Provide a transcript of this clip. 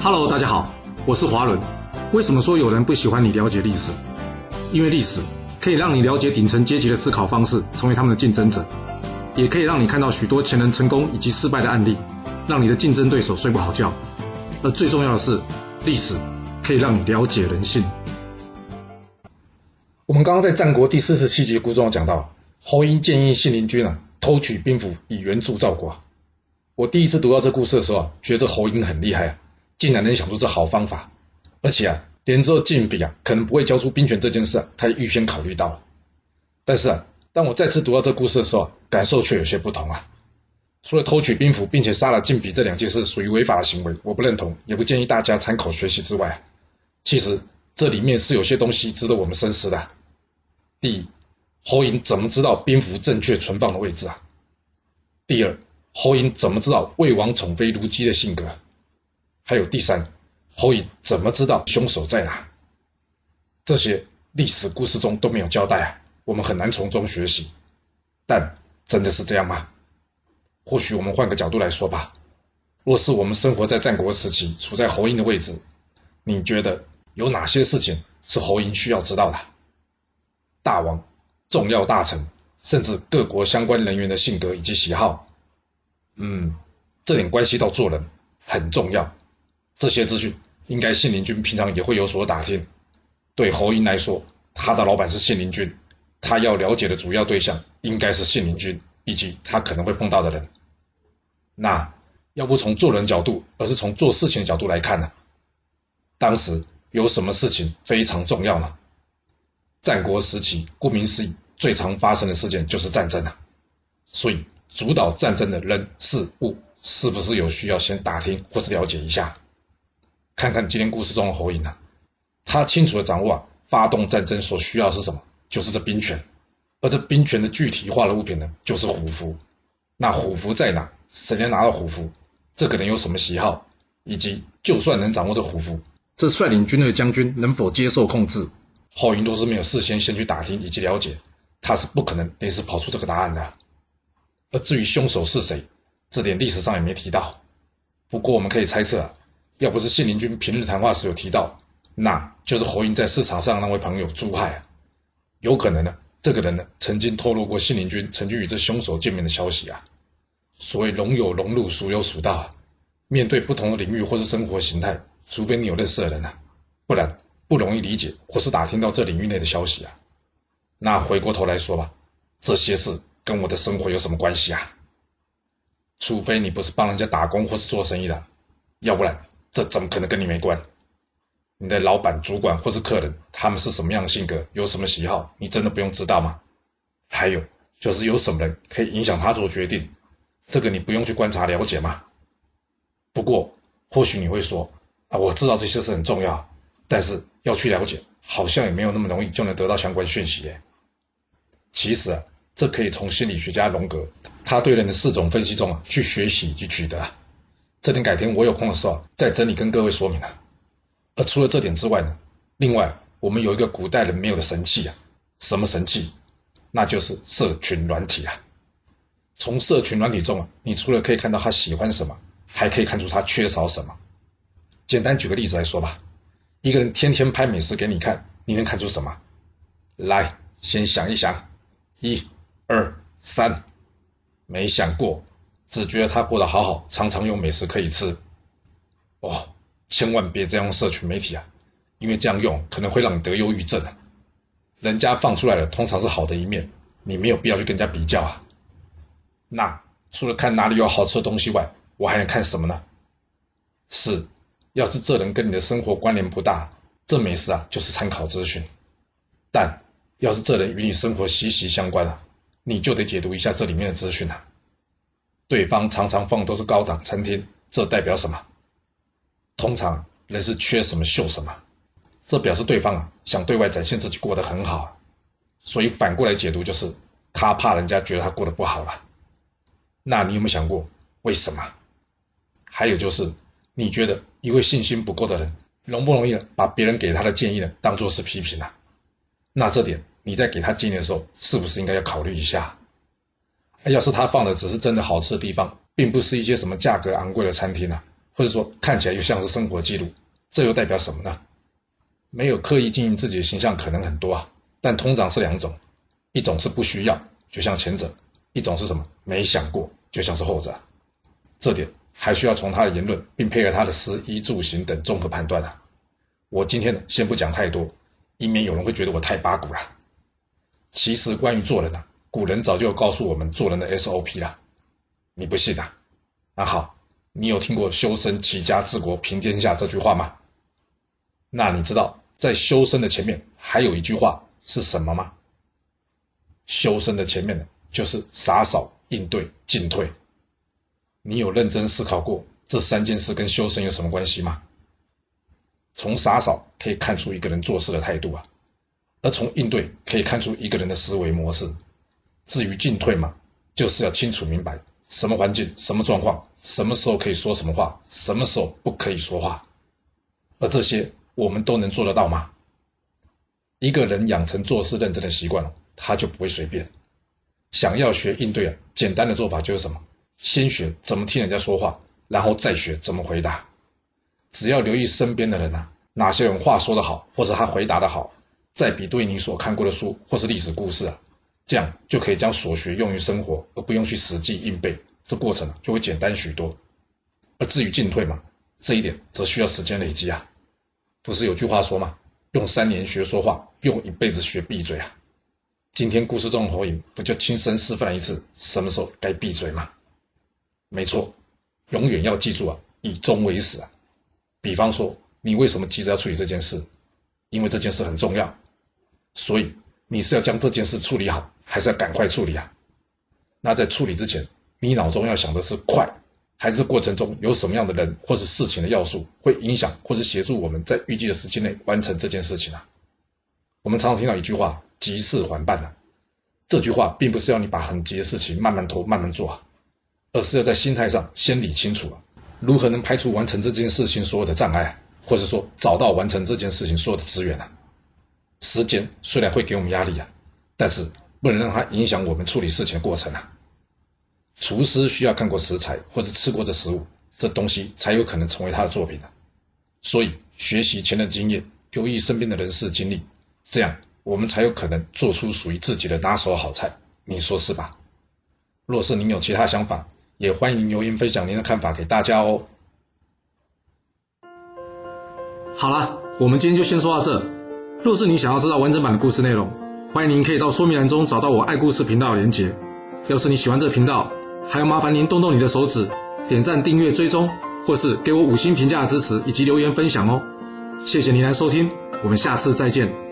Hello，大家好，我是华伦。为什么说有人不喜欢你了解历史？因为历史可以让你了解顶层阶级的思考方式，成为他们的竞争者，也可以让你看到许多前人成功以及失败的案例，让你的竞争对手睡不好觉。而最重要的是，历史可以让你了解人性。我们刚刚在战国第四十七集故事中讲到，侯婴建议信陵君啊偷取兵符以援助赵国。我第一次读到这故事的时候啊，觉得侯婴很厉害啊。竟然能想出这好方法，而且啊，连之后晋鄙啊可能不会交出兵权这件事啊，他也预先考虑到了。但是啊，当我再次读到这故事的时候，感受却有些不同啊。除了偷取兵符并且杀了晋鄙这两件事属于违法的行为，我不认同，也不建议大家参考学习之外，其实这里面是有些东西值得我们深思的。第一，侯嬴怎么知道兵符正确存放的位置啊？第二，侯嬴怎么知道魏王宠妃卢姬的性格？还有第三，侯乙怎么知道凶手在哪？这些历史故事中都没有交代啊，我们很难从中学习。但真的是这样吗？或许我们换个角度来说吧。若是我们生活在战国时期，处在侯颖的位置，你觉得有哪些事情是侯颖需要知道的？大王、重要大臣，甚至各国相关人员的性格以及喜好，嗯，这点关系到做人，很重要。这些资讯应该信陵君平常也会有所打听。对侯婴来说，他的老板是信陵君，他要了解的主要对象应该是信陵君以及他可能会碰到的人。那要不从做人角度，而是从做事情的角度来看呢？当时有什么事情非常重要呢？战国时期，顾名思义，最常发生的事件就是战争啊。所以，主导战争的人事物，是不是有需要先打听或是了解一下？看看今天故事中的侯嬴啊，他清楚的掌握啊，发动战争所需要是什么，就是这兵权，而这兵权的具体化的物品呢，就是虎符。那虎符在哪？谁能拿到虎符？这个人有什么喜好？以及就算能掌握这虎符，这率领军队的将军能否接受控制？侯嬴都是没有事先先去打听以及了解，他是不可能临时跑出这个答案的。而至于凶手是谁，这点历史上也没提到。不过我们可以猜测啊。要不是信陵君平日谈话时有提到，那就是侯嬴在市场上那位朋友朱亥啊，有可能呢，这个人呢曾经透露过信陵君曾经与这凶手见面的消息啊。所谓龙有龙路，鼠有鼠道啊，面对不同的领域或是生活形态，除非你有认识的人啊，不然不容易理解或是打听到这领域内的消息啊。那回过头来说吧，这些事跟我的生活有什么关系啊？除非你不是帮人家打工或是做生意的，要不然。这怎么可能跟你没关？你的老板、主管或是客人，他们是什么样的性格，有什么喜好，你真的不用知道吗？还有就是有什么人可以影响他做决定，这个你不用去观察了解吗？不过或许你会说啊，我知道这些事很重要，但是要去了解，好像也没有那么容易就能得到相关讯息耶。其实啊，这可以从心理学家荣格他对人的四种分析中啊去学习以及取得。这点改天我有空的时候再整理跟各位说明了。而除了这点之外呢，另外我们有一个古代人没有的神器啊，什么神器？那就是社群软体啊。从社群软体中啊，你除了可以看到他喜欢什么，还可以看出他缺少什么。简单举个例子来说吧，一个人天天拍美食给你看，你能看出什么？来，先想一想，一、二、三，没想过。只觉得他过得好好，常常有美食可以吃。哦，千万别这样用社群媒体啊，因为这样用可能会让你得忧郁症啊。人家放出来的通常是好的一面，你没有必要去跟人家比较啊。那除了看哪里有好吃的东西外，我还能看什么呢？是，要是这人跟你的生活关联不大，这美食啊就是参考资讯；但要是这人与你生活息息相关啊，你就得解读一下这里面的资讯啊。对方常常放都是高档餐厅，这代表什么？通常人是缺什么秀什么，这表示对方啊想对外展现自己过得很好，所以反过来解读就是他怕人家觉得他过得不好了。那你有没有想过为什么？还有就是你觉得一位信心不够的人容不容易把别人给他的建议呢当做是批评呢？那这点你在给他建议的时候是不是应该要考虑一下？要是他放的只是真的好吃的地方，并不是一些什么价格昂贵的餐厅啊，或者说看起来又像是生活记录，这又代表什么呢？没有刻意经营自己的形象可能很多啊，但通常是两种，一种是不需要，就像前者；一种是什么？没想过，就像是后者。这点还需要从他的言论，并配合他的食衣住行等综合判断啊。我今天呢，先不讲太多，以免有人会觉得我太八股了。其实关于做人啊，古人早就告诉我们做人的 SOP 了。你不信啊？那好，你有听过“修身齐家治国平天下”这句话吗？那你知道在修身的前面还有一句话是什么吗？修身的前面呢，就是洒扫、应对、进退。你有认真思考过这三件事跟修身有什么关系吗？从洒扫可以看出一个人做事的态度啊，而从应对可以看出一个人的思维模式。至于进退嘛，就是要清楚明白什么环境、什么状况、什么时候可以说什么话，什么时候不可以说话，而这些。我们都能做得到吗？一个人养成做事认真的习惯他就不会随便。想要学应对啊，简单的做法就是什么？先学怎么听人家说话，然后再学怎么回答。只要留意身边的人啊，哪些人话说得好，或者他回答的好，再比对你所看过的书或是历史故事啊，这样就可以将所学用于生活，而不用去死记硬背，这过程就会简单许多。而至于进退嘛，这一点则需要时间累积啊。不是有句话说吗？用三年学说话，用一辈子学闭嘴啊！今天故事中的侯影不就亲身示范了一次什么时候该闭嘴吗？没错，永远要记住啊，以终为始啊。比方说，你为什么急着要处理这件事？因为这件事很重要，所以你是要将这件事处理好，还是要赶快处理啊？那在处理之前，你脑中要想的是快。还是过程中有什么样的人或是事情的要素会影响或是协助我们在预计的时间内完成这件事情啊？我们常常听到一句话“急事缓办”啊，这句话并不是要你把很急的事情慢慢拖慢慢做啊，而是要在心态上先理清楚啊，如何能排除完成这件事情所有的障碍，或者说找到完成这件事情所有的资源啊。时间虽然会给我们压力啊，但是不能让它影响我们处理事情的过程啊。厨师需要看过食材或者吃过这食物，这东西才有可能成为他的作品啊所以，学习前人经验，留意身边的人事经历，这样我们才有可能做出属于自己的拿手好菜。你说是吧？若是您有其他想法，也欢迎留言分享您的看法给大家哦。好了，我们今天就先说到这。若是你想要知道完整版的故事内容，欢迎您可以到说明栏中找到我爱故事频道的连结。要是你喜欢这个频道，还要麻烦您动动你的手指，点赞、订阅、追踪，或是给我五星评价的支持，以及留言分享哦。谢谢您来收听，我们下次再见。